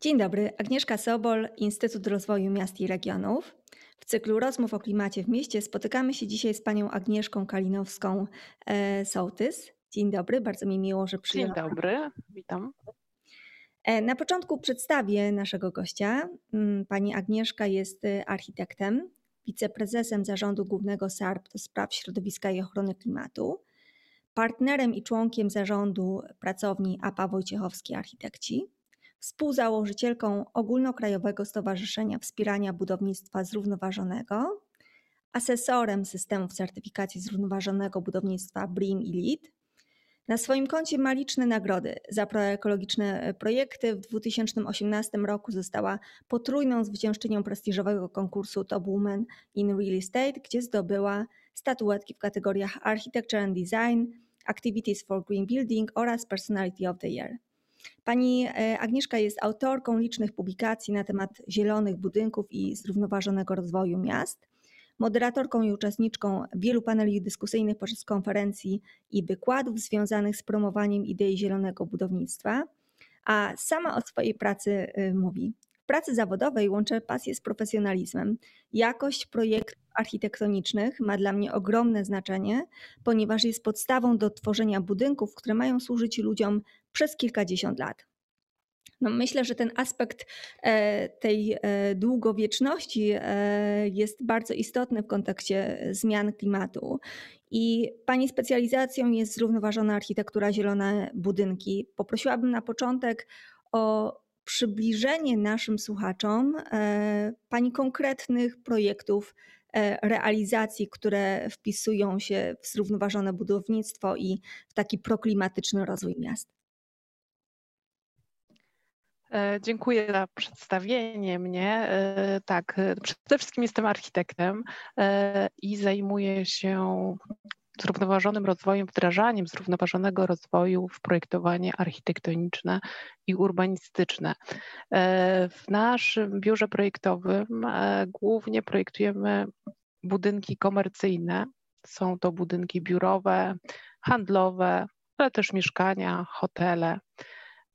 Dzień dobry, Agnieszka Sobol, Instytut Rozwoju Miast i Regionów. W cyklu rozmów o klimacie w mieście spotykamy się dzisiaj z panią Agnieszką Kalinowską-Sołtys. Dzień dobry, bardzo mi miło, że przyjęła. Dzień dobry, witam. E, na początku przedstawię naszego gościa. Mm, pani Agnieszka jest y, architektem, wiceprezesem zarządu głównego SARP do spraw środowiska i ochrony klimatu, partnerem i członkiem zarządu pracowni APA Wojciechowski Architekci współzałożycielką Ogólnokrajowego Stowarzyszenia Wspierania Budownictwa Zrównoważonego, asesorem systemów certyfikacji zrównoważonego budownictwa BREEAM i LEED. Na swoim koncie ma liczne nagrody za proekologiczne projekty. W 2018 roku została potrójną zwyciężczynią prestiżowego konkursu Top Woman in Real Estate, gdzie zdobyła statuetki w kategoriach Architecture and Design, Activities for Green Building oraz Personality of the Year. Pani e, Agnieszka jest autorką licznych publikacji na temat zielonych budynków i zrównoważonego rozwoju miast, moderatorką i uczestniczką wielu paneli dyskusyjnych podczas konferencji i wykładów związanych z promowaniem idei zielonego budownictwa, a sama o swojej pracy y, mówi. W pracy zawodowej łączę pasję z profesjonalizmem. Jakość projektów architektonicznych ma dla mnie ogromne znaczenie, ponieważ jest podstawą do tworzenia budynków, które mają służyć ludziom przez kilkadziesiąt lat. No myślę, że ten aspekt e, tej e, długowieczności e, jest bardzo istotny w kontekście zmian klimatu. I Pani specjalizacją jest zrównoważona architektura, zielone budynki. Poprosiłabym na początek o przybliżenie naszym słuchaczom Pani konkretnych projektów realizacji, które wpisują się w zrównoważone budownictwo i w taki proklimatyczny rozwój miast. E, dziękuję za przedstawienie mnie. E, tak, e, przede wszystkim jestem architektem i zajmuję się zrównoważonym rozwojem, wdrażaniem zrównoważonego rozwoju w projektowanie architektoniczne i urbanistyczne. W naszym biurze projektowym głównie projektujemy budynki komercyjne. Są to budynki biurowe, handlowe, ale też mieszkania, hotele.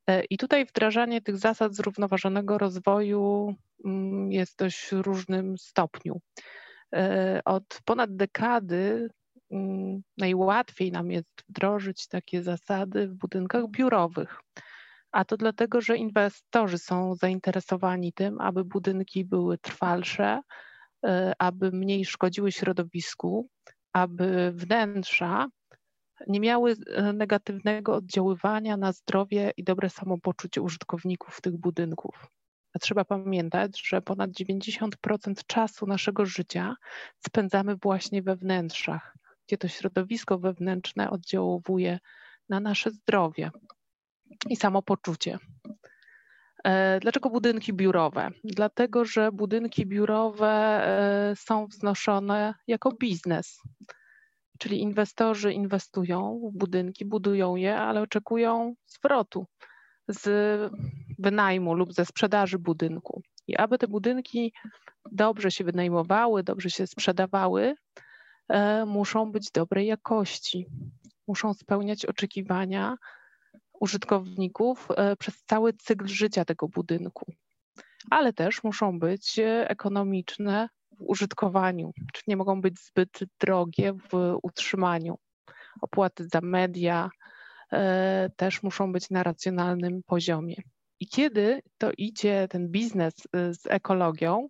E, I tutaj wdrażanie tych zasad zrównoważonego rozwoju mm, jest dość różnym stopniu. E, od ponad dekady mm, najłatwiej nam jest wdrożyć takie zasady w budynkach biurowych. A to dlatego, że inwestorzy są zainteresowani tym, aby budynki były trwalsze, e, aby mniej szkodziły środowisku, aby wnętrza nie miały e, negatywnego oddziaływania na zdrowie i dobre samopoczucie użytkowników tych budynków. A trzeba pamiętać, że ponad 90% czasu naszego życia spędzamy właśnie we wnętrzach, gdzie to środowisko wewnętrzne oddziałuje na nasze zdrowie i samopoczucie. E, dlaczego budynki biurowe? Dlatego, że budynki biurowe e, są wznoszone jako biznes. Czyli inwestorzy inwestują w budynki, budują je, ale oczekują zwrotu z wynajmu lub ze sprzedaży budynku. I aby te budynki dobrze się wynajmowały, dobrze się sprzedawały, e, muszą być dobrej jakości, muszą spełniać oczekiwania użytkowników e, przez cały cykl życia tego budynku, ale też muszą być ekonomiczne w użytkowaniu, czy nie mogą być zbyt drogie w utrzymaniu. Opłaty za media e, też muszą być na racjonalnym poziomie. I kiedy to idzie ten biznes e, z ekologią,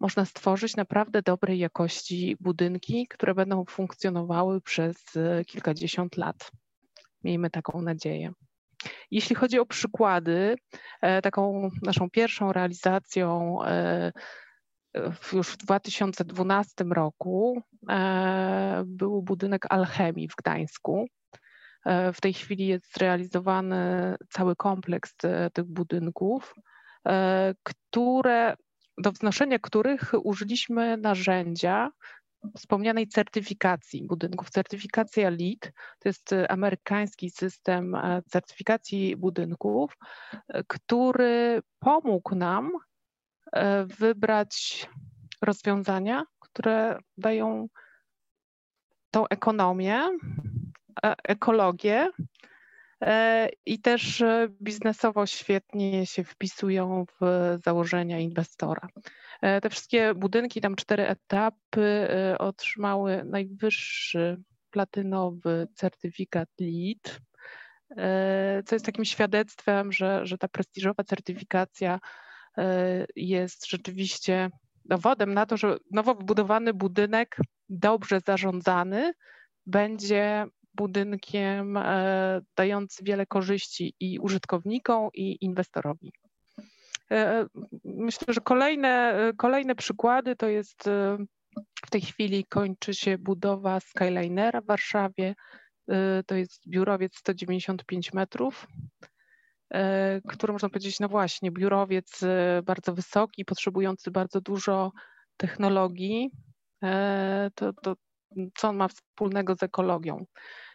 można stworzyć naprawdę dobrej jakości budynki, które będą funkcjonowały przez e, kilkadziesiąt lat. Miejmy taką nadzieję. Jeśli chodzi o przykłady, taką naszą pierwszą realizacją już w 2012 roku e, był budynek Alchemii w Gdańsku. E, w tej chwili jest zrealizowany cały kompleks e, tych budynków, które, do wznoszenia których użyliśmy narzędzia wspomnianej certyfikacji budynków. Certyfikacja LEED to jest amerykański system certyfikacji budynków, który pomógł nam wybrać rozwiązania, które dają tą ekonomię, e, ekologię i też biznesowo świetnie się wpisują w założenia inwestora. Te wszystkie budynki, tam cztery etapy, otrzymały najwyższy platynowy certyfikat LEED, co jest takim świadectwem, że, że ta prestiżowa certyfikacja jest rzeczywiście dowodem na to, że nowo wybudowany budynek, dobrze zarządzany, będzie budynkiem e, dający wiele korzyści i użytkownikom, i inwestorowi. E, myślę, że kolejne, kolejne przykłady to jest e, w tej chwili kończy się budowa Skylinera w Warszawie. To jest biurowiec 195 metrów, który można powiedzieć, no właśnie, biurowiec bardzo wysoki, potrzebujący bardzo dużo technologii. To, to, co on ma wspólnego z ekologią.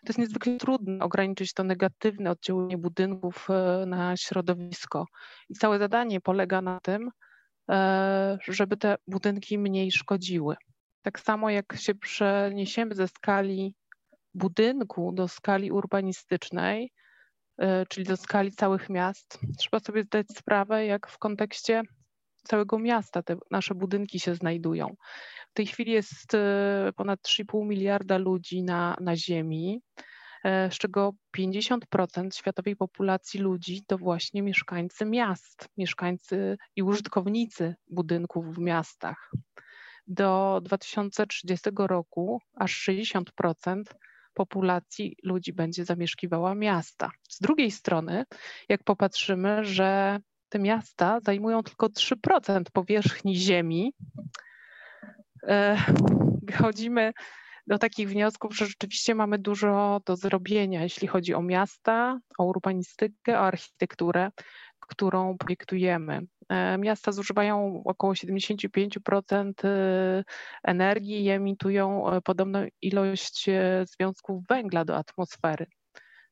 To jest niezwykle trudno ograniczyć to negatywne oddziaływanie budynków e, na środowisko. I całe zadanie polega na tym, e, żeby te budynki mniej szkodziły. Tak samo jak się przeniesiemy ze skali budynku do skali urbanistycznej, e, czyli do skali całych miast, trzeba sobie zdać sprawę, jak w kontekście całego miasta te nasze budynki się znajdują. W tej chwili jest e, ponad 3,5 miliarda ludzi na, na Ziemi, e, z czego 50% światowej populacji ludzi to właśnie mieszkańcy miast, mieszkańcy i użytkownicy budynków w miastach. Do 2030 roku aż 60% populacji ludzi będzie zamieszkiwała miasta. Z drugiej strony, jak popatrzymy, że te miasta zajmują tylko 3% powierzchni Ziemi, e, do takich wniosków, że rzeczywiście mamy dużo do zrobienia, jeśli chodzi o miasta, o urbanistykę, o architekturę, którą projektujemy. E, miasta zużywają około 75% e, energii i emitują podobną ilość związków węgla do atmosfery,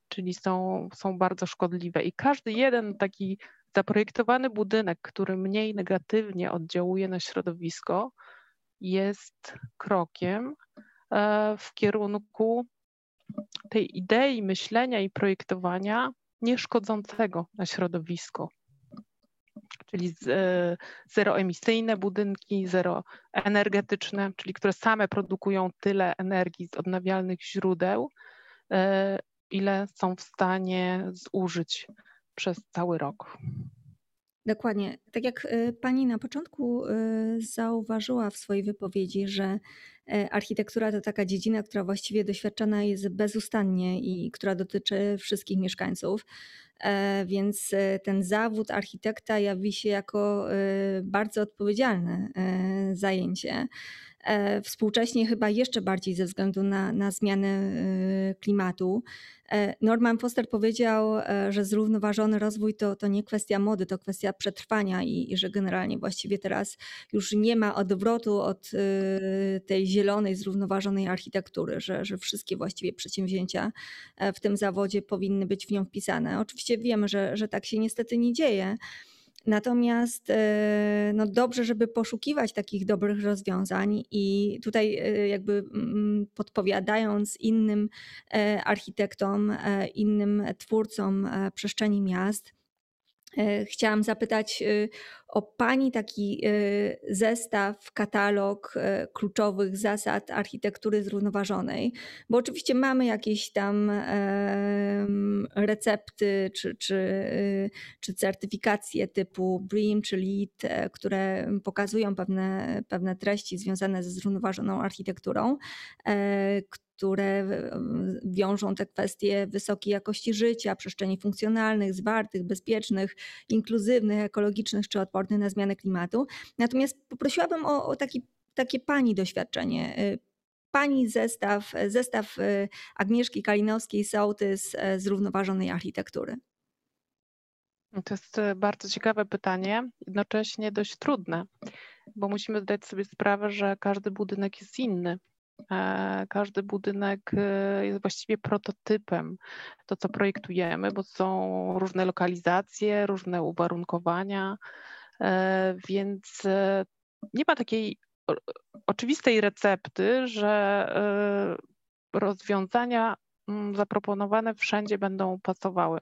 czyli są, są bardzo szkodliwe. I każdy jeden taki zaprojektowany budynek, który mniej negatywnie oddziałuje na środowisko, jest krokiem e, w kierunku tej idei myślenia i projektowania nieszkodzącego na środowisko. Czyli e, zeroemisyjne budynki, zeroenergetyczne, czyli które same produkują tyle energii z odnawialnych źródeł, e, ile są w stanie zużyć przez cały rok. Dokładnie. Tak jak y, pani na początku y, zauważyła w swojej wypowiedzi, że y, architektura to taka dziedzina, która właściwie doświadczana jest bezustannie i która dotyczy wszystkich mieszkańców. E, więc ten zawód architekta jawi się jako bardzo odpowiedzialne zajęcie. E, współcześnie chyba jeszcze bardziej ze względu na, na zmianę klimatu. E, Norman Foster powiedział, e, że zrównoważony rozwój to, to nie kwestia mody, to kwestia przetrwania i, i że generalnie właściwie teraz już nie ma odwrotu od tej zielonej, zrównoważonej architektury, że, że wszystkie właściwie przedsięwzięcia w tym zawodzie powinny być w nią wpisane. Oczywiście wiemy, że, że tak się niestety nie dzieje. Natomiast e, no dobrze, żeby poszukiwać takich dobrych rozwiązań i tutaj e, jakby podpowiadając innym e, architektom, innym twórcom przestrzeni miast, chciałam zapytać y, o Pani taki y, zestaw, katalog e, kluczowych zasad architektury zrównoważonej, bo oczywiście mamy jakieś tam recepty czy, czy, czy certyfikacje typu BREEAM czy LEED, e, które pokazują pewne, pewne treści związane ze zrównoważoną architekturą, które wiążą te kwestie wysokiej jakości życia, przestrzeni funkcjonalnych, zwartych, bezpiecznych, inkluzywnych, ekologicznych czy odpornych na zmianę klimatu. Natomiast poprosiłabym o, o taki, takie Pani doświadczenie. Y, pani zestaw, zestaw y, Agnieszki Kalinowskiej-Sołtys y, zrównoważonej architektury. To jest bardzo ciekawe pytanie, jednocześnie dość trudne, bo musimy zdać sobie sprawę, że każdy budynek jest inny. E, każdy budynek e, jest właściwie prototypem, to co projektujemy, bo są różne lokalizacje, różne uwarunkowania, e, więc nie ma takiej oczywistej recepty, że rozwiązania zaproponowane wszędzie będą pasowały.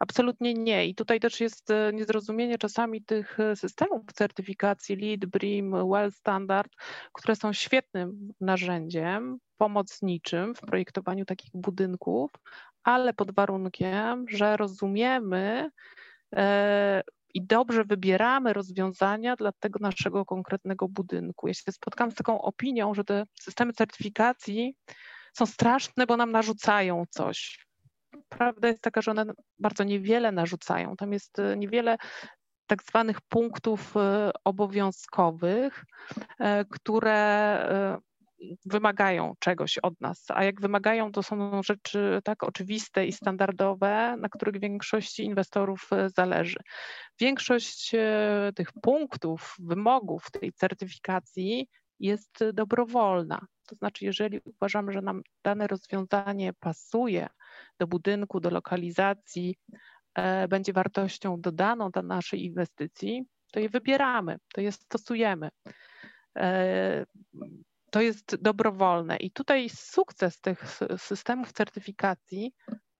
Absolutnie nie. I tutaj też jest e, niezrozumienie czasami tych e, systemów certyfikacji LEED, BREEAM, WELL Standard, które są świetnym narzędziem pomocniczym w projektowaniu takich budynków, ale pod warunkiem, że rozumiemy e, i dobrze wybieramy rozwiązania dla tego naszego konkretnego budynku. Ja się spotkam z taką opinią, że te systemy certyfikacji są straszne, bo nam narzucają coś. Prawda jest taka, że one bardzo niewiele narzucają. Tam jest e, niewiele tak zwanych punktów e, obowiązkowych, e, które wymagają czegoś od nas, a jak wymagają, to są rzeczy tak oczywiste i standardowe, na których większości inwestorów zależy. Większość tych punktów, wymogów tej certyfikacji jest dobrowolna. To znaczy, jeżeli uważamy, że nam dane rozwiązanie pasuje do budynku, do lokalizacji, e, będzie wartością dodaną dla naszej inwestycji, to je wybieramy, to je stosujemy. E, to jest dobrowolne. I tutaj sukces tych systemów certyfikacji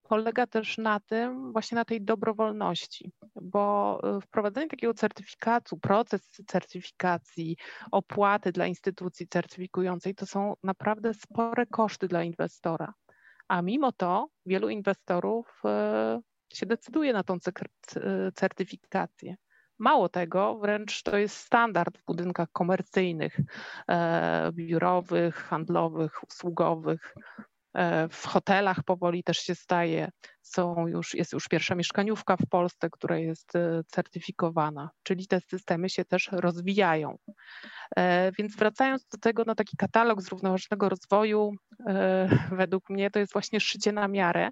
polega też na tym, właśnie na tej dobrowolności, bo y, wprowadzenie takiego certyfikatu, proces certyfikacji, opłaty dla instytucji certyfikującej to są naprawdę spore koszty dla inwestora. A mimo to wielu inwestorów y, się decyduje na tą certyfikację. Mało tego, wręcz to jest standard w budynkach komercyjnych, e, biurowych, handlowych, usługowych. E, w hotelach powoli też się staje. Są już, jest już pierwsza mieszkaniówka w Polsce, która jest e, certyfikowana, czyli te systemy się też rozwijają. E, więc wracając do tego, no taki katalog zrównoważonego rozwoju, według mnie to jest właśnie szycie na miarę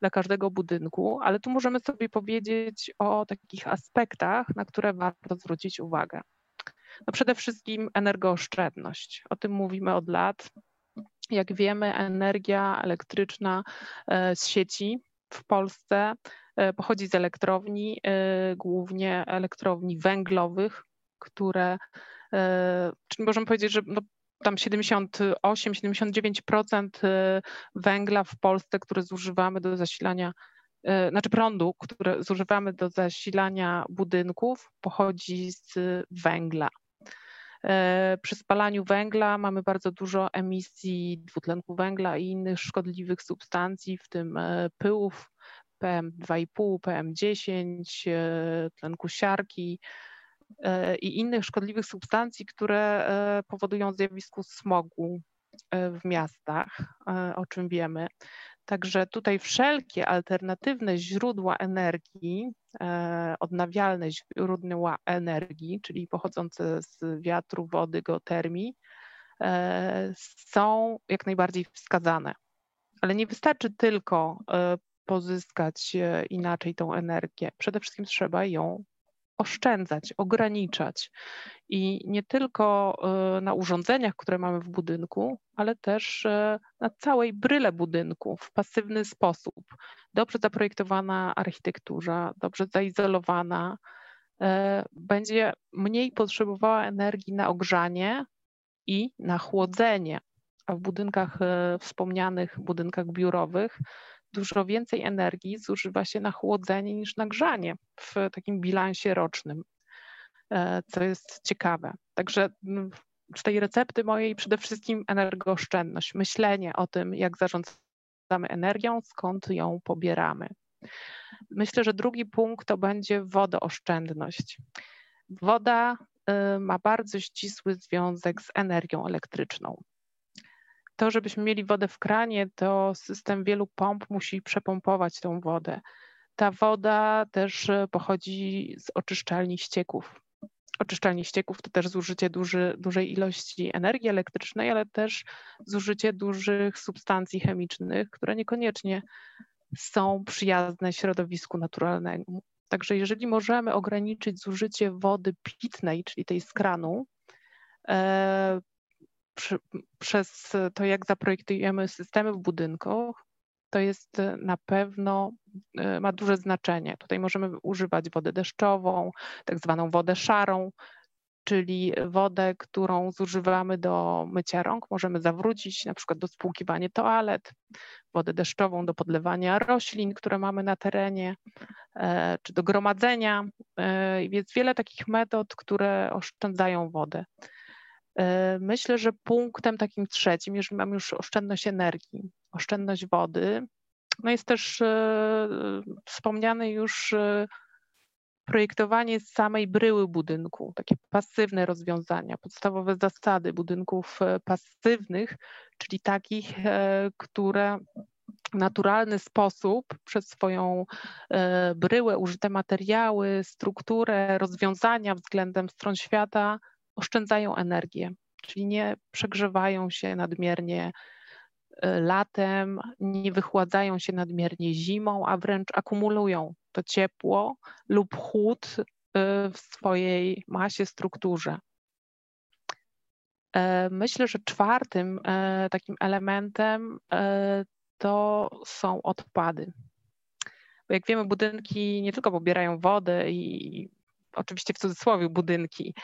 dla każdego budynku, ale tu możemy sobie powiedzieć o takich aspektach, na które warto zwrócić uwagę. No przede wszystkim energooszczędność. O tym mówimy od lat. Jak wiemy, energia elektryczna e, z sieci w Polsce e, pochodzi z elektrowni, e, głównie elektrowni węglowych, które, czyli możemy powiedzieć, że no, tam 78-79% węgla w Polsce, które zużywamy do zasilania, znaczy prądu, które zużywamy do zasilania budynków, pochodzi z węgla. E, przy spalaniu węgla mamy bardzo dużo emisji dwutlenku węgla i innych szkodliwych substancji, w tym e, pyłów PM2,5, PM10, e, tlenku siarki i innych szkodliwych substancji, które powodują zjawisko smogu w miastach, o czym wiemy. Także tutaj wszelkie alternatywne źródła energii, e, odnawialne źródła energii, czyli pochodzące z wiatru, wody, geotermii, e, są jak najbardziej wskazane. Ale nie wystarczy tylko e, pozyskać inaczej tą energię. Przede wszystkim trzeba ją oszczędzać, ograniczać. I nie tylko e, na urządzeniach, które mamy w budynku, ale też e, na całej bryle budynku w pasywny sposób. Dobrze zaprojektowana architektura, dobrze zaizolowana, e, będzie mniej potrzebowała energii na ogrzanie i na chłodzenie. A w budynkach wspomnianych, budynkach biurowych, dużo więcej energii zużywa się na chłodzenie niż na grzanie w takim bilansie rocznym, e, co jest ciekawe. Także z tej recepty mojej przede wszystkim energooszczędność, myślenie o tym, jak zarządzamy energią, skąd ją pobieramy. Myślę, że drugi punkt to będzie wodooszczędność. Woda y, ma bardzo ścisły związek z energią elektryczną to, żebyśmy mieli wodę w kranie, to system wielu pomp musi przepompować tą wodę. Ta woda też e, pochodzi z oczyszczalni ścieków. Oczyszczalni ścieków to też zużycie duży, dużej ilości energii elektrycznej, ale też zużycie dużych substancji chemicznych, które niekoniecznie są przyjazne środowisku naturalnemu. Także jeżeli możemy ograniczyć zużycie wody pitnej, czyli tej z kranu, e, przy, przez to, jak zaprojektujemy systemy w budynkach, to jest na pewno, e, ma duże znaczenie. Tutaj możemy używać wodę deszczową, tak zwaną wodę szarą, czyli wodę, którą zużywamy do mycia rąk, możemy zawrócić na przykład do spłukiwania toalet, wodę deszczową do podlewania roślin, które mamy na terenie, e, czy do gromadzenia. E, jest wiele takich metod, które oszczędzają wodę. E, myślę, że punktem takim trzecim, jeżeli mamy już oszczędność energii, oszczędność wody, no jest też wspomniany już projektowanie samej bryły budynku, takie pasywne rozwiązania, podstawowe zasady budynków e, pasywnych, czyli takich, e, które w naturalny sposób przez swoją e, bryłę, użyte materiały, strukturę, rozwiązania względem stron świata oszczędzają energię, czyli nie przegrzewają się nadmiernie latem, nie wychładzają się nadmiernie zimą, a wręcz akumulują to ciepło lub chłód y, w swojej masie, strukturze. E, myślę, że czwartym e, takim elementem e, to są odpady. Bo jak wiemy, budynki nie tylko pobierają wodę i oczywiście w cudzysłowie budynki,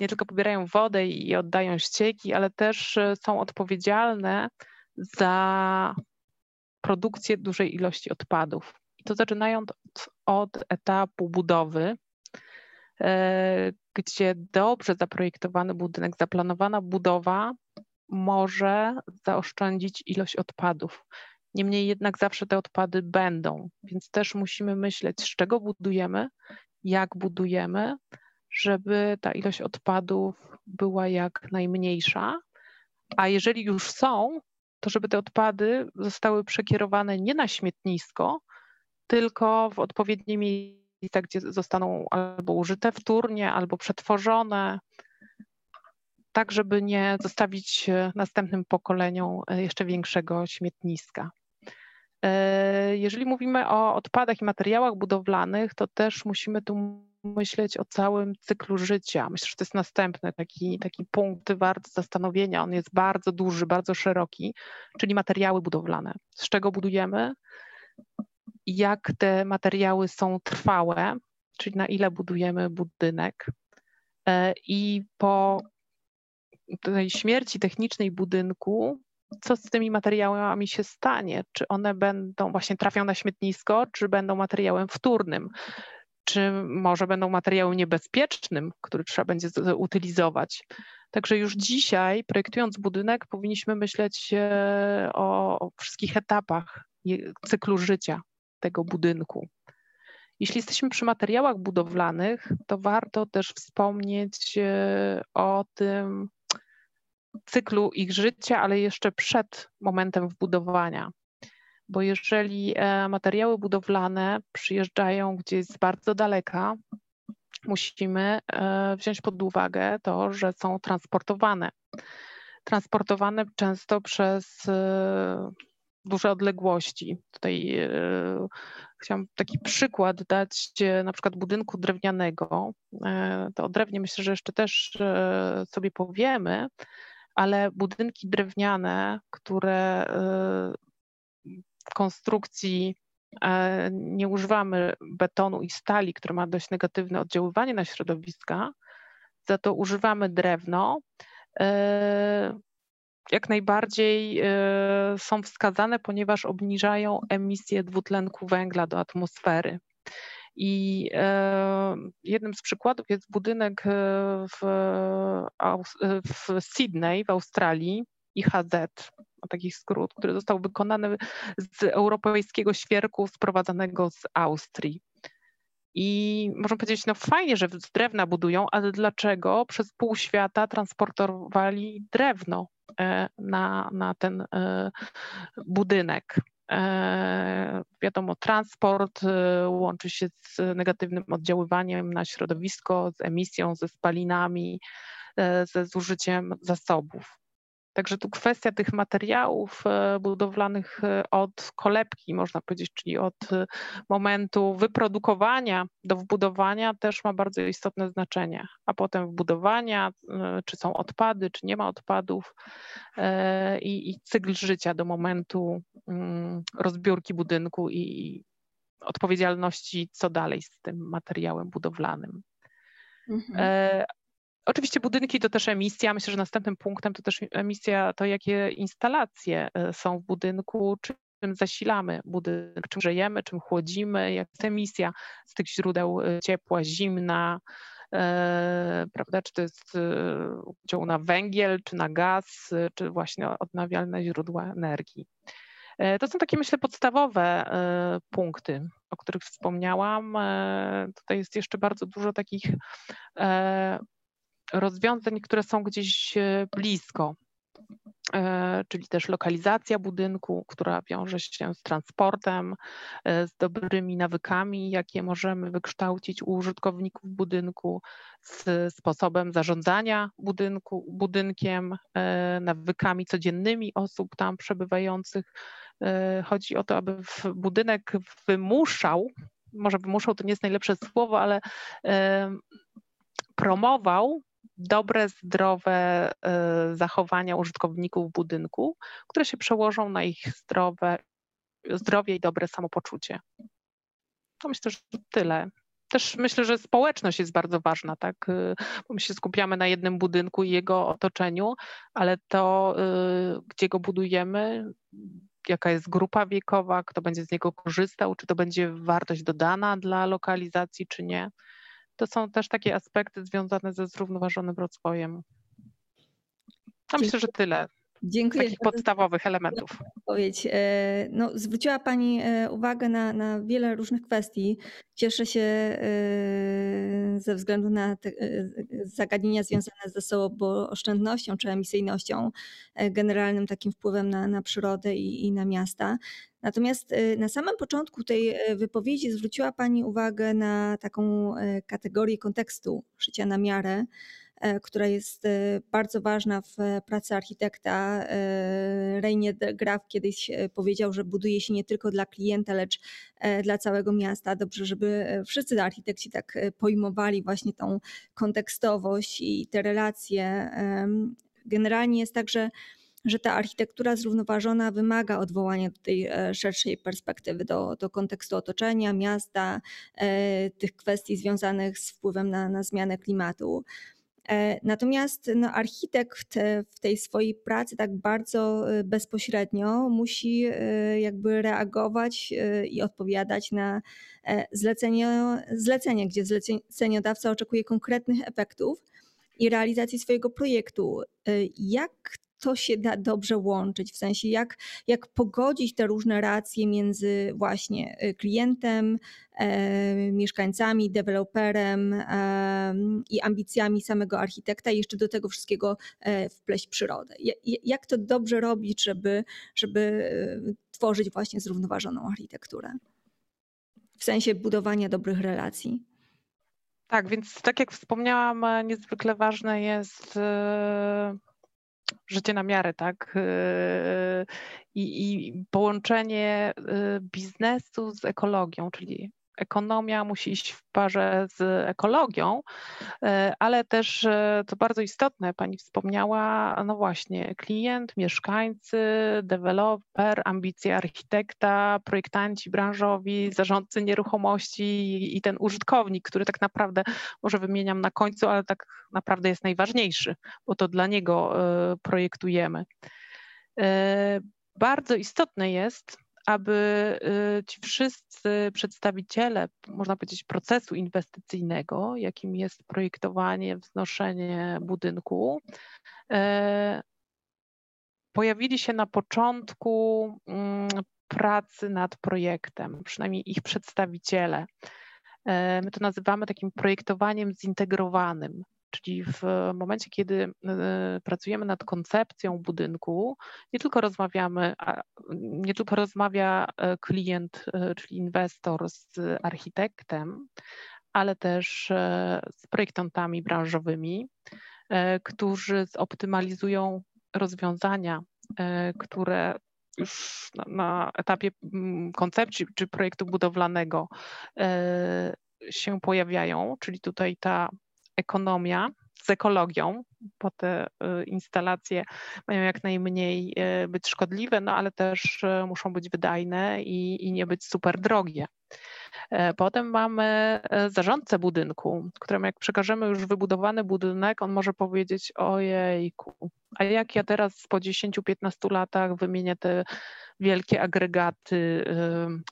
nie tylko pobierają wodę i oddają ścieki, ale też są odpowiedzialne za produkcję dużej ilości odpadów to zaczynając od etapu budowy, e, gdzie dobrze zaprojektowany budynek, zaplanowana budowa może zaoszczędzić ilość odpadów. Niemniej jednak zawsze te odpady będą, więc też musimy myśleć, z czego budujemy, jak budujemy, żeby ta ilość odpadów była jak najmniejsza. A jeżeli już są, to żeby te odpady zostały przekierowane nie na śmietnisko, tylko w odpowiednie miejsca, gdzie zostaną albo użyte wtórnie, albo przetworzone, tak żeby nie zostawić następnym pokoleniom e, jeszcze większego śmietniska. E, jeżeli mówimy o odpadach i materiałach budowlanych, to też musimy tu myśleć o całym cyklu życia. Myślę, że to jest następny taki, taki punkt wart zastanowienia. On jest bardzo duży, bardzo szeroki, czyli materiały budowlane. Z czego budujemy? jak te materiały są trwałe, czyli na ile budujemy budynek. E, I po tej śmierci technicznej budynku, co z tymi materiałami się stanie? Czy one będą właśnie trafią na śmietnisko, czy będą materiałem wtórnym? Czy może będą materiałem niebezpiecznym, który trzeba będzie utylizować? Także już dzisiaj, projektując budynek, powinniśmy myśleć e, o wszystkich etapach cyklu życia tego budynku. Jeśli jesteśmy przy materiałach budowlanych, to warto też wspomnieć e, o tym cyklu ich życia, ale jeszcze przed momentem wbudowania. Bo jeżeli e, materiały budowlane przyjeżdżają gdzieś z bardzo daleka, musimy e, wziąć pod uwagę to, że są transportowane. Transportowane często przez duże odległości. Tutaj e, chciałam taki przykład dać e, na przykład budynku drewnianego. E, to o drewnie myślę, że jeszcze też sobie powiemy, ale budynki drewniane, które konstrukcji nie używamy betonu i stali, które ma dość negatywne oddziaływanie na środowiska, za to używamy drewno jak najbardziej e, są wskazane, ponieważ obniżają emisję dwutlenku węgla do atmosfery. I e, jednym z przykładów jest budynek e, w Sydney w Australii, IHZ, taki skrót, który został wykonany z europejskiego świerku sprowadzanego z Austrii. I można powiedzieć, no fajnie, że z drewna budują, ale dlaczego przez pół świata transportowali drewno e, na, na ten e, budynek? E, wiadomo, transport łączy się z negatywnym oddziaływaniem na środowisko, z emisją, ze spalinami, ze zużyciem zasobów. Także tu kwestia tych materiałów e, budowlanych e, od kolebki, można powiedzieć, czyli od e, momentu wyprodukowania do wbudowania też ma bardzo istotne znaczenie, a potem wbudowania, czy są odpady, czy nie ma odpadów i, i cykl życia do momentu mm, rozbiórki budynku i odpowiedzialności, co dalej z tym materiałem budowlanym. Mhm. Oczywiście budynki to też emisja. Myślę, że następnym punktem to też emisja, to jakie instalacje są w budynku, czy czym zasilamy budynek, czym grzejemy, czym chłodzimy, jak jest emisja z tych źródeł ciepła, zimna, e, prawda, czy to jest dział na węgiel, czy na gaz, czy właśnie odnawialne źródła energii. E, to są takie, myślę, podstawowe e, punkty, o których wspomniałam. E, tutaj jest jeszcze bardzo dużo takich rozwiązań, które są gdzieś blisko, czyli też lokalizacja budynku, która wiąże się z transportem, z dobrymi nawykami, jakie możemy wykształcić u użytkowników budynku, z sposobem zarządzania budynku, budynkiem, nawykami codziennymi osób tam przebywających. E, chodzi o to, aby budynek wymuszał, może wymuszał to nie jest najlepsze słowo, ale promował dobre, zdrowe e, zachowania użytkowników budynku, które się przełożą na ich zdrowe, zdrowie i dobre samopoczucie. To myślę, że tyle. Też myślę, że społeczność jest bardzo ważna, tak? E, bo my się skupiamy na jednym budynku i jego otoczeniu, ale to, gdzie go budujemy, jaka jest grupa wiekowa, kto będzie z niego korzystał, czy to będzie wartość dodana dla lokalizacji, czy nie. To są też takie aspekty związane ze zrównoważonym rozwojem. A myślę, że tyle. Dziękuję. Takich podstawowych elementów. Odpowiedź. E, no, zwróciła Pani e, uwagę na, na wiele różnych kwestii. Cieszę się e, ze względu na te zagadnienia związane ze oszczędnością czy emisyjnością, generalnym takim wpływem na, na przyrodę i, i na miasta. Natomiast na samym początku tej wypowiedzi zwróciła Pani uwagę na taką kategorię kontekstu życia na miarę. E, która jest e, bardzo ważna w pracy architekta. E, Reinier Graf kiedyś powiedział, że buduje się nie tylko dla klienta, lecz dla całego miasta. Dobrze, żeby wszyscy architekci tak pojmowali właśnie tą kontekstowość i te relacje. Generalnie jest tak, że że ta architektura zrównoważona wymaga odwołania do tej szerszej perspektywy, do, do kontekstu otoczenia, miasta, tych kwestii związanych z wpływem na, na zmianę klimatu. E, natomiast no, architekt w tej swojej pracy tak bardzo e, bezpośrednio musi e, jakby reagować i odpowiadać na zlecenie, zlecenie gdzie zleceniodawca oczekuje konkretnych efektów i realizacji swojego projektu. Jak to się da dobrze łączyć, w sensie jak, jak pogodzić te różne racje między właśnie y, klientem, e, mieszkańcami, deweloperem e, i ambicjami samego architekta i jeszcze do tego wszystkiego e, wpleść przyrodę. Jak to dobrze robić, żeby, żeby y, tworzyć właśnie zrównoważoną architekturę? W sensie budowania dobrych relacji. Tak, więc tak jak wspomniałam, niezwykle ważne jest życie na miarę, tak? Yy, I, i połączenie yy, biznesu z ekologią, czyli ekonomia musi iść w parze z ekologią, e, ale też, e, to bardzo istotne, Pani wspomniała, no właśnie, klient, mieszkańcy, deweloper, ambicje architekta, projektanci branżowi, zarządcy nieruchomości i ten użytkownik, który tak naprawdę, może wymieniam na końcu, ale tak naprawdę jest najważniejszy, bo to dla niego e, projektujemy. Bardzo istotne jest, aby y, ci wszyscy przedstawiciele, można powiedzieć, procesu inwestycyjnego, jakim jest projektowanie, wznoszenie budynku, e, pojawili się na początku mm, pracy nad projektem, przynajmniej ich przedstawiciele. E, my to nazywamy takim projektowaniem zintegrowanym. Czyli w momencie, kiedy e, pracujemy nad koncepcją budynku, nie tylko rozmawiamy, nie tylko rozmawia e, klient, e, czyli inwestor z architektem, ale też z projektantami branżowymi, którzy zoptymalizują rozwiązania, które już na, na etapie mm, koncepcji czy projektu budowlanego się pojawiają, czyli tutaj ta ekonomia z ekologią, bo te y, instalacje mają jak najmniej y, być szkodliwe, no ale też y, muszą być wydajne i, i nie być super drogie. E, potem mamy e, zarządcę budynku, któremu jak przekażemy już wybudowany budynek, on może powiedzieć ojejku, a jak ja teraz po 10-15 latach wymienię te wielkie agregaty,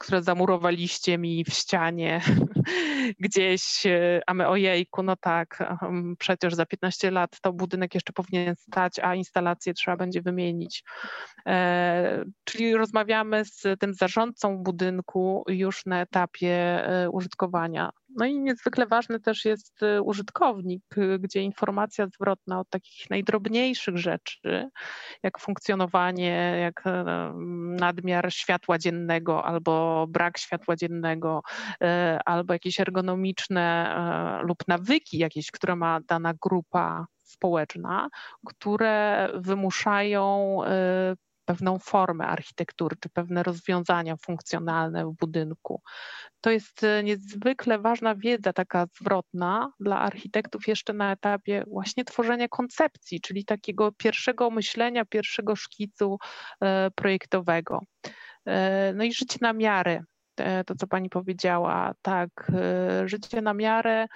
które zamurowaliście mi w ścianie gdzieś, y, a my ojejku, no tak, przecież za 15 lat to budynek jeszcze powinien stać, a instalację trzeba będzie wymienić. E, czyli rozmawiamy z tym zarządcą budynku już na etapie e, użytkowania. No i niezwykle ważny też jest y, użytkownik, y, gdzie informacja zwrotna od takich najdrobniejszych rzeczy, jak funkcjonowanie, jak e, nadmiar światła dziennego albo brak światła dziennego, e, albo jakieś ergonomiczne e, lub nawyki jakieś, które ma dana grupa społeczna, które wymuszają pewną formę architektury, czy pewne rozwiązania funkcjonalne w budynku. To jest e, niezwykle ważna wiedza, taka zwrotna dla architektów jeszcze na etapie właśnie tworzenia koncepcji, czyli takiego pierwszego myślenia, pierwszego szkicu e, projektowego. E, no i życie na miarę, to co Pani powiedziała, tak, życie na miarę.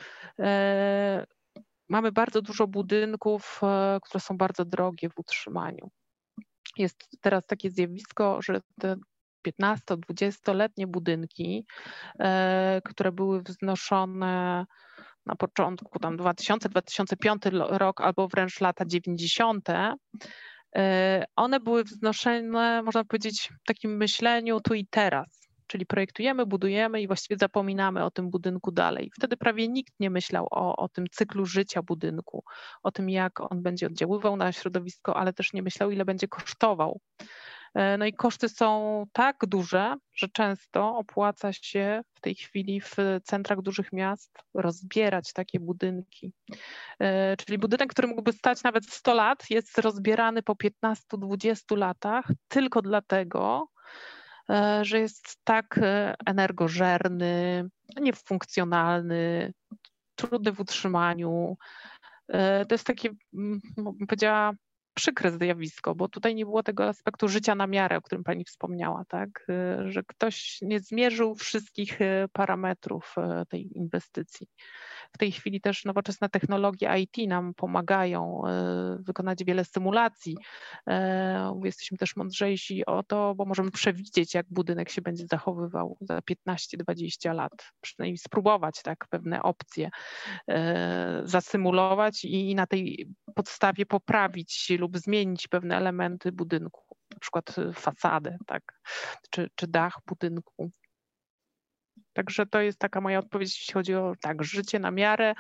Mamy bardzo dużo budynków, które są bardzo drogie w utrzymaniu. Jest teraz takie zjawisko, że te 15-20-letnie budynki, e, które były wznoszone na początku tam 2000-2005 rok albo wręcz lata 90., e, one były wznoszone, można powiedzieć, w takim myśleniu tu i teraz czyli projektujemy, budujemy i właściwie zapominamy o tym budynku dalej. Wtedy prawie nikt nie myślał o, o tym cyklu życia budynku, o tym, jak on będzie oddziaływał na środowisko, ale też nie myślał, ile będzie kosztował. E, no i koszty są tak duże, że często opłaca się w tej chwili w centrach dużych miast rozbierać takie budynki. E, czyli budynek, który mógłby stać nawet 100 lat, jest rozbierany po 15-20 latach tylko dlatego, że jest tak e, energożerny, niefunkcjonalny, trudny w utrzymaniu. E, to jest takie, bym powiedziała, przykre zjawisko, bo tutaj nie było tego aspektu życia na miarę, o którym Pani wspomniała, tak? że ktoś nie zmierzył wszystkich parametrów tej inwestycji. W tej chwili też nowoczesne technologie IT nam pomagają wykonać wiele symulacji. Jesteśmy też mądrzejsi o to, bo możemy przewidzieć, jak budynek się będzie zachowywał za 15-20 lat. Przynajmniej spróbować tak pewne opcje zasymulować i na tej podstawie poprawić lub zmienić pewne elementy budynku, na przykład fasadę, tak, czy, czy dach budynku. Także to jest taka moja odpowiedź, jeśli chodzi o tak, życie na miarę,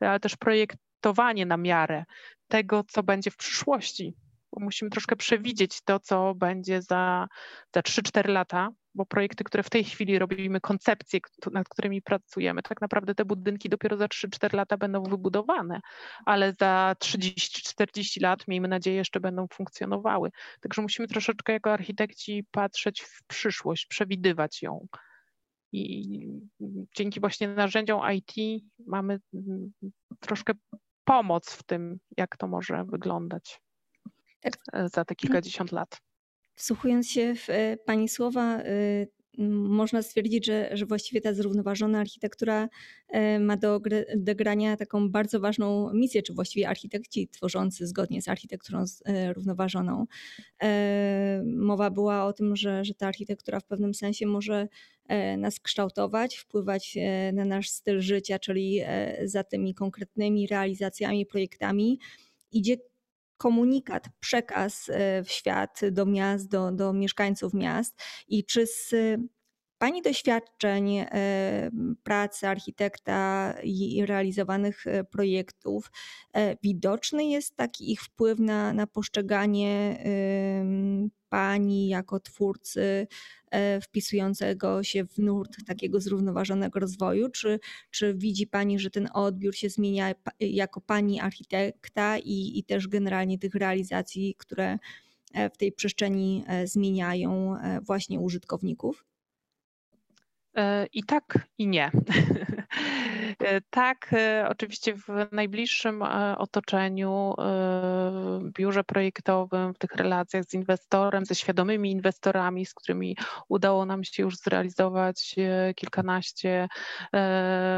ale też projektowanie na miarę tego, co będzie w przyszłości. Bo musimy troszkę przewidzieć to, co będzie za, za 3-4 lata, bo projekty, które w tej chwili robimy, koncepcje, nad którymi pracujemy, tak naprawdę te budynki dopiero za 3-4 lata będą wybudowane, ale za 30-40 lat, miejmy nadzieję, jeszcze będą funkcjonowały. Także musimy troszeczkę jako architekci patrzeć w przyszłość, przewidywać ją. I dzięki właśnie narzędziom IT mamy mm, troszkę pomoc w tym, jak to może wyglądać tak. za te kilkadziesiąt lat. Wsłuchując się w e, Pani słowa, e, można stwierdzić, że, że właściwie ta zrównoważona architektura e, ma do odegrania taką bardzo ważną misję, czy właściwie architekci tworzący zgodnie z architekturą równoważoną. Mowa była o tym, że, że ta architektura w pewnym sensie może nas kształtować, wpływać na nasz styl życia, czyli za tymi konkretnymi realizacjami, projektami idzie komunikat, przekaz w świat, do miast, do, do mieszkańców miast? I czy z Pani doświadczeń pracy architekta i realizowanych projektów widoczny jest taki ich wpływ na, na postrzeganie Pani jako twórcy e, wpisującego się w nurt takiego zrównoważonego rozwoju? Czy, czy widzi Pani, że ten odbiór się zmienia jako Pani architekta i, i też generalnie tych realizacji, które e, w tej przestrzeni e, zmieniają właśnie użytkowników? I tak, i nie. Tak, oczywiście w najbliższym otoczeniu, biurze projektowym, w tych relacjach z inwestorem, ze świadomymi inwestorami, z którymi udało nam się już zrealizować kilkanaście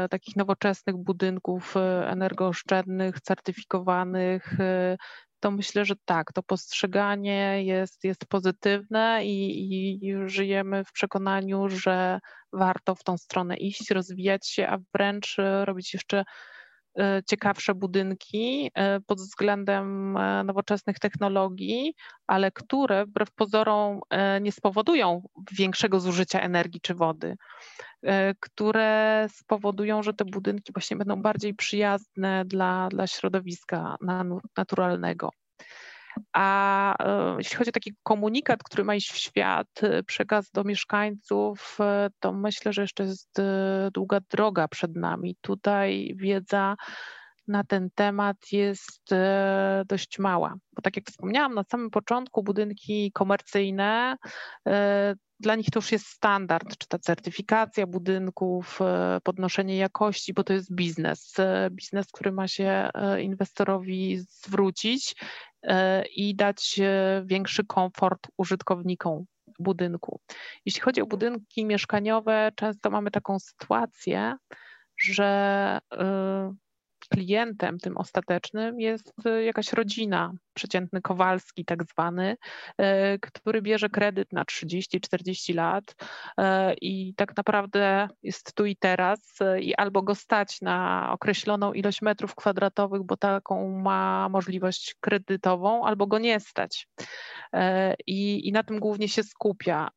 takich nowoczesnych budynków energooszczędnych, certyfikowanych, to myślę, że tak, to postrzeganie jest, jest pozytywne i, i żyjemy w przekonaniu, że warto w tą stronę iść, rozwijać się, a wręcz e, robić jeszcze ciekawsze budynki e, pod względem nowoczesnych technologii, ale które wbrew pozorom nie spowodują większego zużycia energii czy wody, które spowodują, że te budynki właśnie będą bardziej przyjazne dla, dla środowiska naturalnego. A e, jeśli chodzi o taki komunikat, który ma iść w świat, e, przekaz do mieszkańców, e, to myślę, że jeszcze jest długa droga przed nami. Tutaj wiedza na ten temat jest dość mała. Bo tak jak wspomniałam na samym początku, budynki komercyjne dla nich to już jest standard, czy ta certyfikacja budynków, podnoszenie jakości, bo to jest biznes. Biznes, który ma się inwestorowi zwrócić i dać większy komfort użytkownikom budynku. Jeśli chodzi o budynki mieszkaniowe, często mamy taką sytuację, że klientem tym ostatecznym jest y, jakaś rodzina, przeciętny Kowalski tak zwany, y, który bierze kredyt na 30-40 lat y, i tak naprawdę jest tu i teraz i albo go stać na określoną ilość metrów kwadratowych, bo taką ma możliwość kredytową, albo go nie stać. I, i na tym głównie się skupia.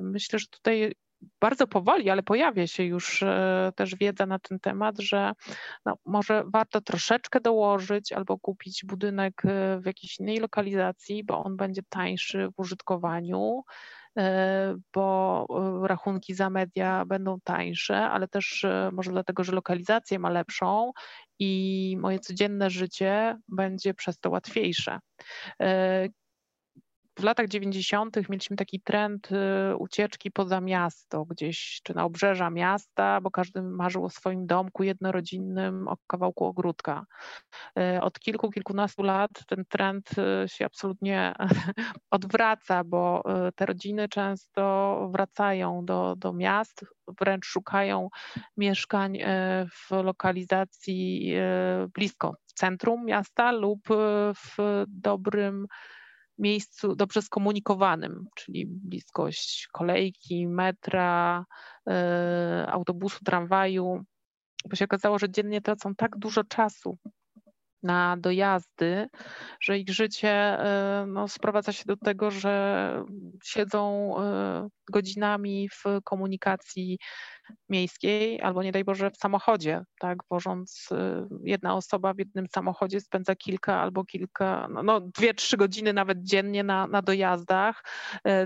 Myślę, że tutaj bardzo powoli, ale pojawia się już e, też wiedza na ten temat, że no, może warto troszeczkę dołożyć albo kupić budynek e, w jakiejś innej lokalizacji, bo on będzie tańszy w użytkowaniu, e, bo rachunki za media będą tańsze, ale też może dlatego, że lokalizację ma lepszą i moje codzienne życie będzie przez to łatwiejsze w latach 90. mieliśmy taki trend y, ucieczki poza miasto, gdzieś czy na obrzeża miasta, bo każdy marzył o swoim domku jednorodzinnym, o kawałku ogródka. Y, od kilku, kilkunastu lat ten trend y, się absolutnie odwraca, bo te rodziny często wracają do, do miast, wręcz szukają mieszkań w lokalizacji blisko centrum miasta lub w dobrym miejscu dobrze skomunikowanym, czyli bliskość kolejki, metra, e, autobusu, tramwaju, bo się okazało, że dziennie tracą tak dużo czasu na dojazdy, że ich życie e, no, sprowadza się do tego, że siedzą e, godzinami w komunikacji miejskiej albo nie daj Boże w samochodzie, tak, wożąc e, jedna osoba w jednym samochodzie spędza kilka albo kilka, no, no dwie, trzy godziny nawet dziennie na, na dojazdach,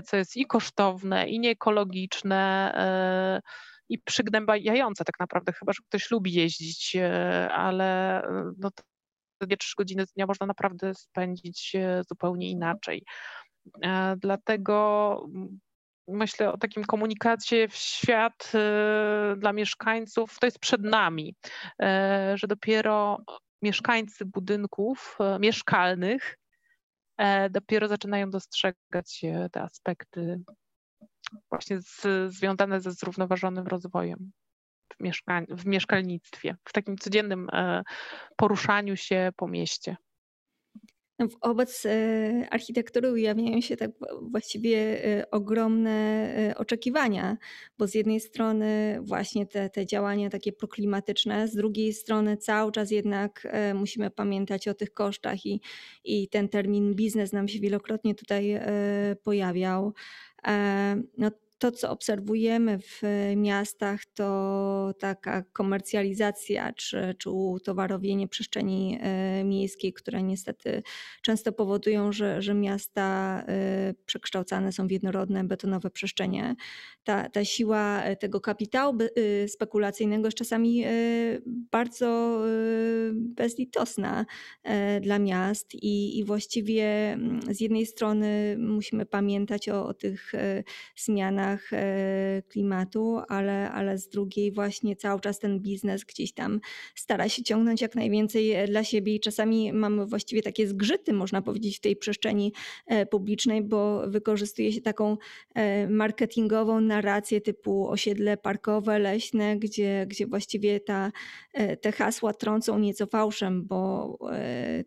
co jest i kosztowne, i nieekologiczne, i przygnębiające tak naprawdę, chyba że ktoś lubi jeździć, ale no, dwie, trzy godziny z dnia można naprawdę spędzić zupełnie inaczej. E, dlatego myślę o takim komunikacie w świat e, dla mieszkańców, to jest przed nami, e, że dopiero mieszkańcy budynków mieszkalnych dopiero zaczynają dostrzegać te aspekty właśnie z, związane ze zrównoważonym rozwojem w, w mieszkalnictwie, w takim codziennym e, poruszaniu się po mieście. No, wobec e, architektury ujawniają się tak właściwie e, ogromne oczekiwania, bo z jednej strony właśnie te, te działania takie proklimatyczne, z drugiej strony cały czas jednak musimy pamiętać o tych kosztach i, i ten termin biznes nam się wielokrotnie tutaj pojawiał. No, to, co obserwujemy w miastach, to taka komercjalizacja czy, czy utowarowienie przestrzeni e, miejskiej, które niestety często powodują, że, że miasta e, przekształcane są w jednorodne, betonowe przestrzenie. Ta, ta siła tego kapitału spekulacyjnego jest czasami bardzo bezlitosna dla miast i, i właściwie mm, z jednej strony musimy pamiętać o, o tych zmianach, zmianach klimatu, ale, ale z drugiej właśnie cały czas ten biznes gdzieś tam stara się ciągnąć jak najwięcej dla siebie. I czasami mamy właściwie takie zgrzyty, można powiedzieć, w tej przestrzeni publicznej, bo wykorzystuje się taką marketingową narrację typu osiedle parkowe, leśne, gdzie, gdzie właściwie ta, te hasła trącą nieco fałszem, bo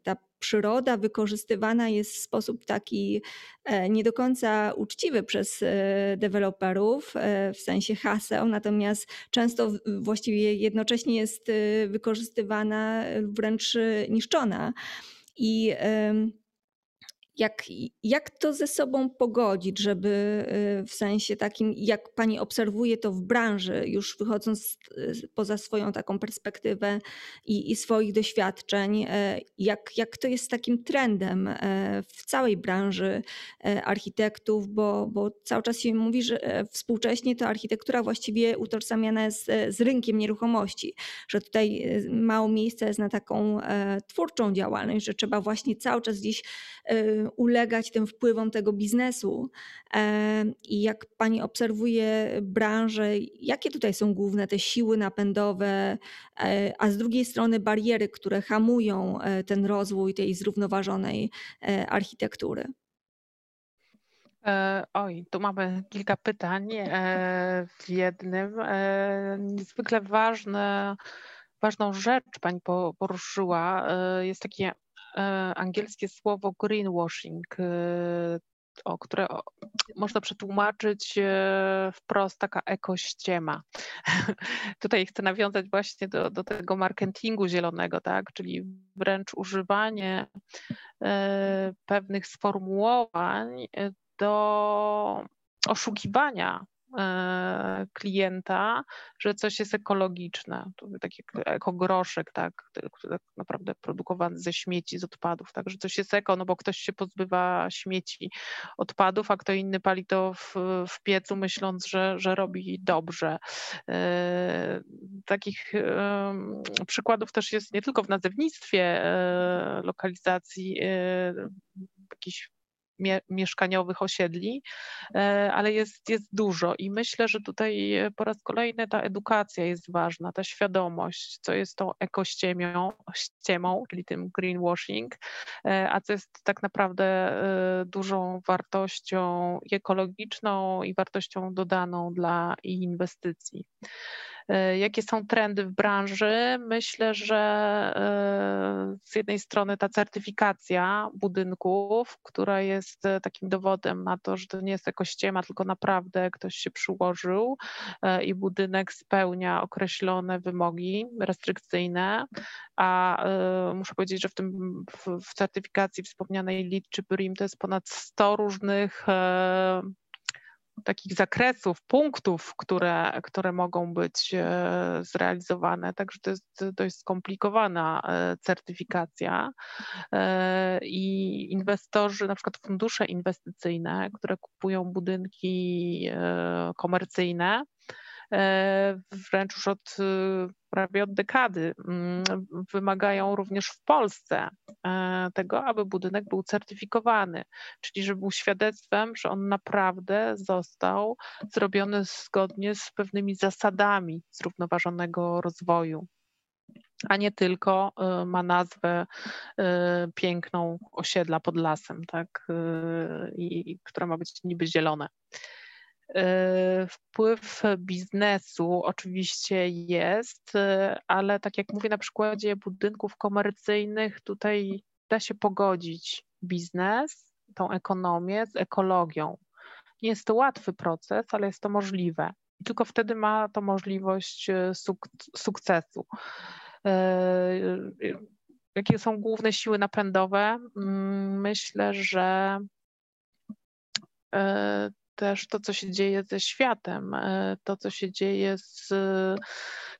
ta przyroda wykorzystywana jest w sposób taki e, nie do końca uczciwy przez e, deweloperów e, w sensie haseł, natomiast często właściwie jednocześnie jest wykorzystywana wręcz niszczona. I jak, jak to ze sobą pogodzić, żeby y, w sensie takim, jak pani obserwuje to w branży, już wychodząc poza swoją taką perspektywę i, i swoich doświadczeń, e, jak, jak to jest takim trendem e, w całej branży e, architektów, bo, bo cały czas się mówi, że współcześnie to architektura właściwie utożsamiana jest z rynkiem nieruchomości, że tutaj mało miejsca jest na taką twórczą działalność, że trzeba właśnie cały czas gdzieś ulegać tym wpływom tego biznesu. E, I jak pani obserwuje branżę, jakie tutaj są główne te siły napędowe, e, a z drugiej strony bariery, które hamują e, ten rozwój tej zrównoważonej architektury? Oj, tu mamy kilka pytań w jednym. Niezwykle ważne, ważną rzecz pani poruszyła. Jest takie angielskie słowo greenwashing, e, o które można przetłumaczyć e, wprost taka ekościema. Tutaj chcę nawiązać właśnie do, do tego marketingu zielonego, tak? czyli wręcz używanie pewnych sformułowań do oszukiwania E, klienta, że coś jest ekologiczne, tak jak ekogroszek, tak, który tak naprawdę produkowany ze śmieci, z odpadów, tak, że coś jest eko, no bo ktoś się pozbywa śmieci, odpadów, a kto inny pali to w, w piecu, myśląc, że, że robi dobrze. E, takich e, przykładów też jest nie tylko w nazewnictwie lokalizacji jakichś mieszkaniowych osiedli, e, ale jest, jest dużo i myślę, że tutaj e, po raz kolejny ta edukacja jest ważna, ta świadomość, co jest tą ekościemią, czyli tym greenwashing, e, a co jest tak naprawdę dużą wartością ekologiczną i wartością dodaną dla inwestycji. E, jakie są trendy w branży? Myślę, że e, z jednej strony ta certyfikacja budynków, która jest e, takim dowodem na to, że to nie jest jako ściema, tylko naprawdę ktoś się przyłożył i budynek spełnia określone wymogi restrykcyjne, a muszę powiedzieć, że w tym w, certyfikacji wspomnianej LEED czy BREEAM to jest ponad 100 różnych takich zakresów, punktów, które, które mogą być e, zrealizowane. Także to jest dość skomplikowana e, certyfikacja e, i inwestorzy, na przykład fundusze inwestycyjne, które kupują budynki komercyjne, wręcz już od prawie od dekady, mm, wymagają również w Polsce e, tego, aby budynek był certyfikowany, czyli żeby był świadectwem, że on naprawdę został zrobiony zgodnie z pewnymi zasadami zrównoważonego rozwoju a nie tylko e, ma nazwę e, piękną osiedla pod lasem, tak, i, która ma być niby zielone. E, wpływ biznesu oczywiście jest, e, ale tak jak mówię na przykładzie budynków komercyjnych, tutaj da się pogodzić biznes, tą ekonomię z ekologią. Nie jest to łatwy proces, ale jest to możliwe. I tylko wtedy ma to możliwość e, suk sukcesu. Jakie są główne siły napędowe? Mm, myślę, że też to, co się dzieje ze światem, e, to, co się dzieje z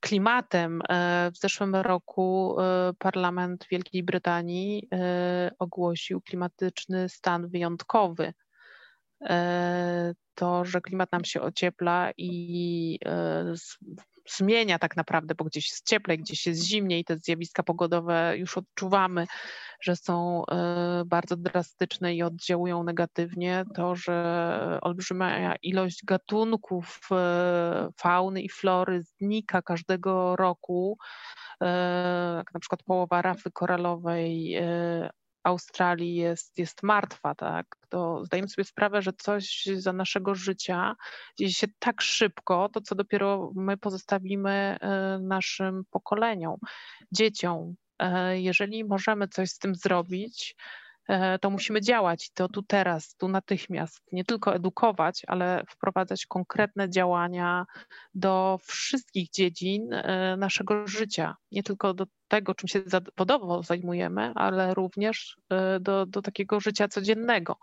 klimatem. E, w zeszłym roku e, Parlament Wielkiej Brytanii ogłosił klimatyczny stan wyjątkowy. To, że klimat nam się ociepla i zmienia tak naprawdę, bo gdzieś jest cieplej, gdzieś jest zimniej, te zjawiska pogodowe już odczuwamy, że są bardzo drastyczne i oddziałują negatywnie, to, że olbrzymia ilość gatunków fauny i flory znika każdego roku, jak na przykład połowa rafy koralowej Australii jest, jest martwa, tak, to zdajemy sobie sprawę, że coś za naszego życia dzieje się tak szybko, to co dopiero my pozostawimy e, naszym pokoleniom, dzieciom. E, jeżeli możemy coś z tym zrobić, to musimy działać to tu teraz, tu natychmiast. Nie tylko edukować, ale wprowadzać konkretne działania do wszystkich dziedzin e, naszego życia. Nie tylko do tego, czym się zawodowo zajmujemy, ale również e, do, do takiego życia codziennego,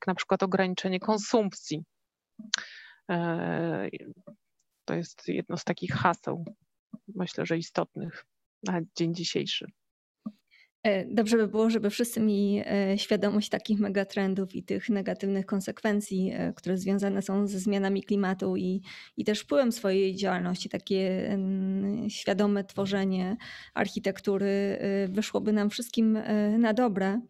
jak na przykład ograniczenie konsumpcji. To jest jedno z takich haseł, myślę, że istotnych na dzień dzisiejszy. E, dobrze by było, żeby wszyscy mieli e, świadomość takich megatrendów i tych negatywnych konsekwencji, e, które związane są ze zmianami klimatu i, i też wpływem swojej działalności. Takie świadome tworzenie architektury wyszłoby nam wszystkim na dobre.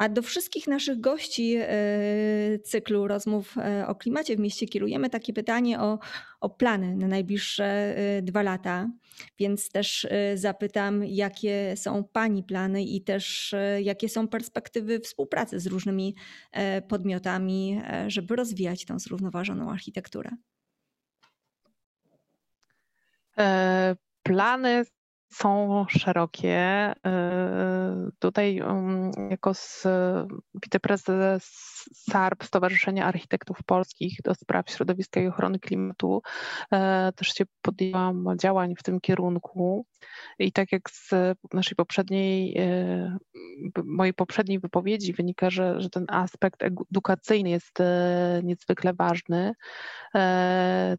A do wszystkich naszych gości e, cyklu rozmów e, o klimacie w mieście kierujemy takie pytanie o, o plany na najbliższe e, dwa lata. Więc też zapytam, jakie są Pani plany i też jakie są perspektywy współpracy z różnymi podmiotami, żeby rozwijać tą zrównoważoną architekturę. Plany są szerokie. Y, tutaj mm, jako wiceprezes SARP, Stowarzyszenia Architektów Polskich do spraw środowiska i ochrony klimatu, e, też się podjęłam działań w tym kierunku. I tak jak z naszej poprzedniej, e, mojej poprzedniej wypowiedzi wynika, że, że ten aspekt edukacyjny jest e, niezwykle ważny,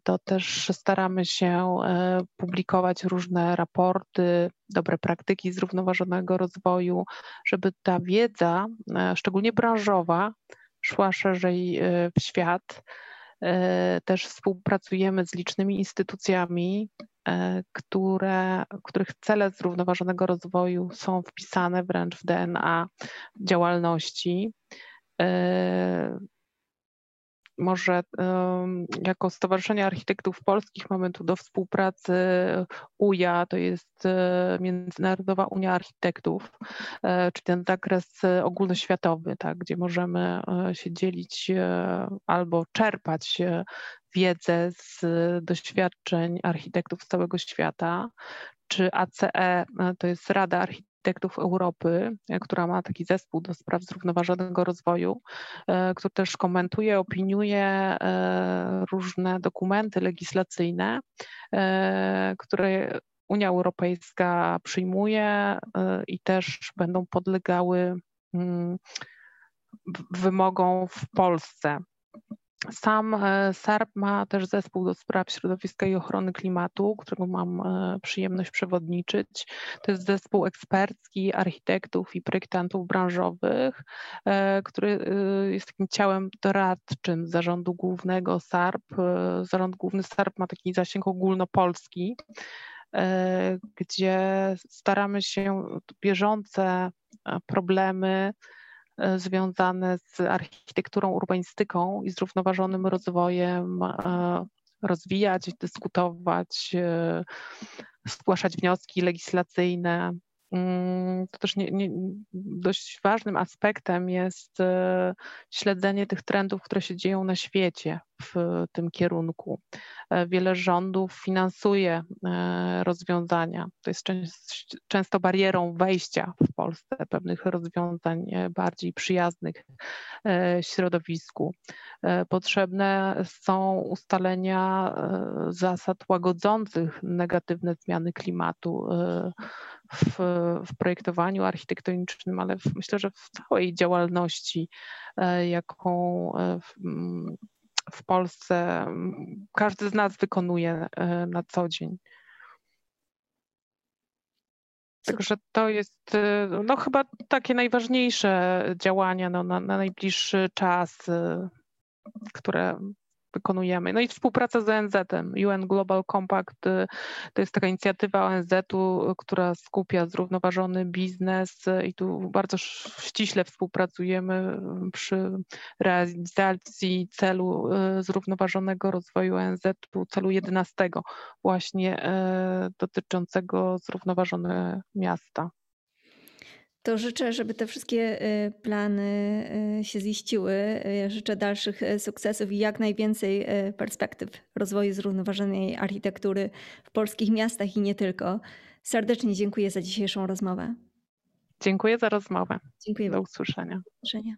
to też staramy się publikować różne raporty, dobre praktyki zrównoważonego rozwoju, żeby ta wiedza, e, szczególnie branżowa, szła szerzej e, w świat. E, też współpracujemy z licznymi instytucjami, które, których cele zrównoważonego rozwoju są wpisane wręcz w DNA działalności. Może jako Stowarzyszenie Architektów Polskich mamy tu do współpracy UJA, to jest e, Międzynarodowa Unia Architektów, e, czy ten zakres ogólnoświatowy, tak, gdzie możemy e, się dzielić albo czerpać wiedzę z doświadczeń architektów z całego świata, czy ACE, to jest Rada Architektów Europy, e, która ma taki zespół do spraw zrównoważonego rozwoju, e, który też komentuje, opiniuje e, różne dokumenty legislacyjne, które Unia Europejska przyjmuje i też będą podlegały mm, wymogom w Polsce. Sam e, SARP ma też zespół do spraw środowiska i ochrony klimatu, którego mam e, przyjemność przewodniczyć. To jest zespół ekspercki architektów i projektantów branżowych, e, który jest takim ciałem doradczym zarządu głównego SARP. Zarząd główny SARP ma taki zasięg ogólnopolski, gdzie staramy się bieżące problemy, związane z architekturą, urbanistyką i zrównoważonym rozwojem e, rozwijać, dyskutować, e, zgłaszać wnioski legislacyjne. Mm, to też nie, nie, dość ważnym aspektem jest śledzenie tych trendów, które się dzieją na świecie w tym kierunku. E, wiele rządów finansuje e, rozwiązania. To jest często barierą wejścia w Polsce pewnych rozwiązań e, bardziej przyjaznych środowisku. Potrzebne są ustalenia zasad łagodzących negatywne zmiany klimatu w, w projektowaniu architektonicznym, ale w, myślę, że w całej działalności, jaką w Polsce każdy z nas wykonuje e, na co dzień. Także to jest e, no, chyba takie najważniejsze działania no, na, na najbliższy czas, e, które wykonujemy. No i współpraca z ONZ-em. UN Global Compact y, to jest taka inicjatywa ONZ-u, która skupia zrównoważony biznes y, i tu bardzo ściśle współpracujemy y, przy realizacji celu y, zrównoważonego rozwoju ONZ-u, celu 11 właśnie y, dotyczącego zrównoważone miasta. To życzę, żeby te wszystkie y, plany y, się ziściły. Y, Życzę dalszych y, sukcesów i jak najwięcej perspektyw rozwoju zrównoważonej architektury w polskich miastach i nie tylko. Serdecznie dziękuję za dzisiejszą rozmowę. Dziękuję za rozmowę. Dziękuję Do usłyszenia. Do zobaczenia.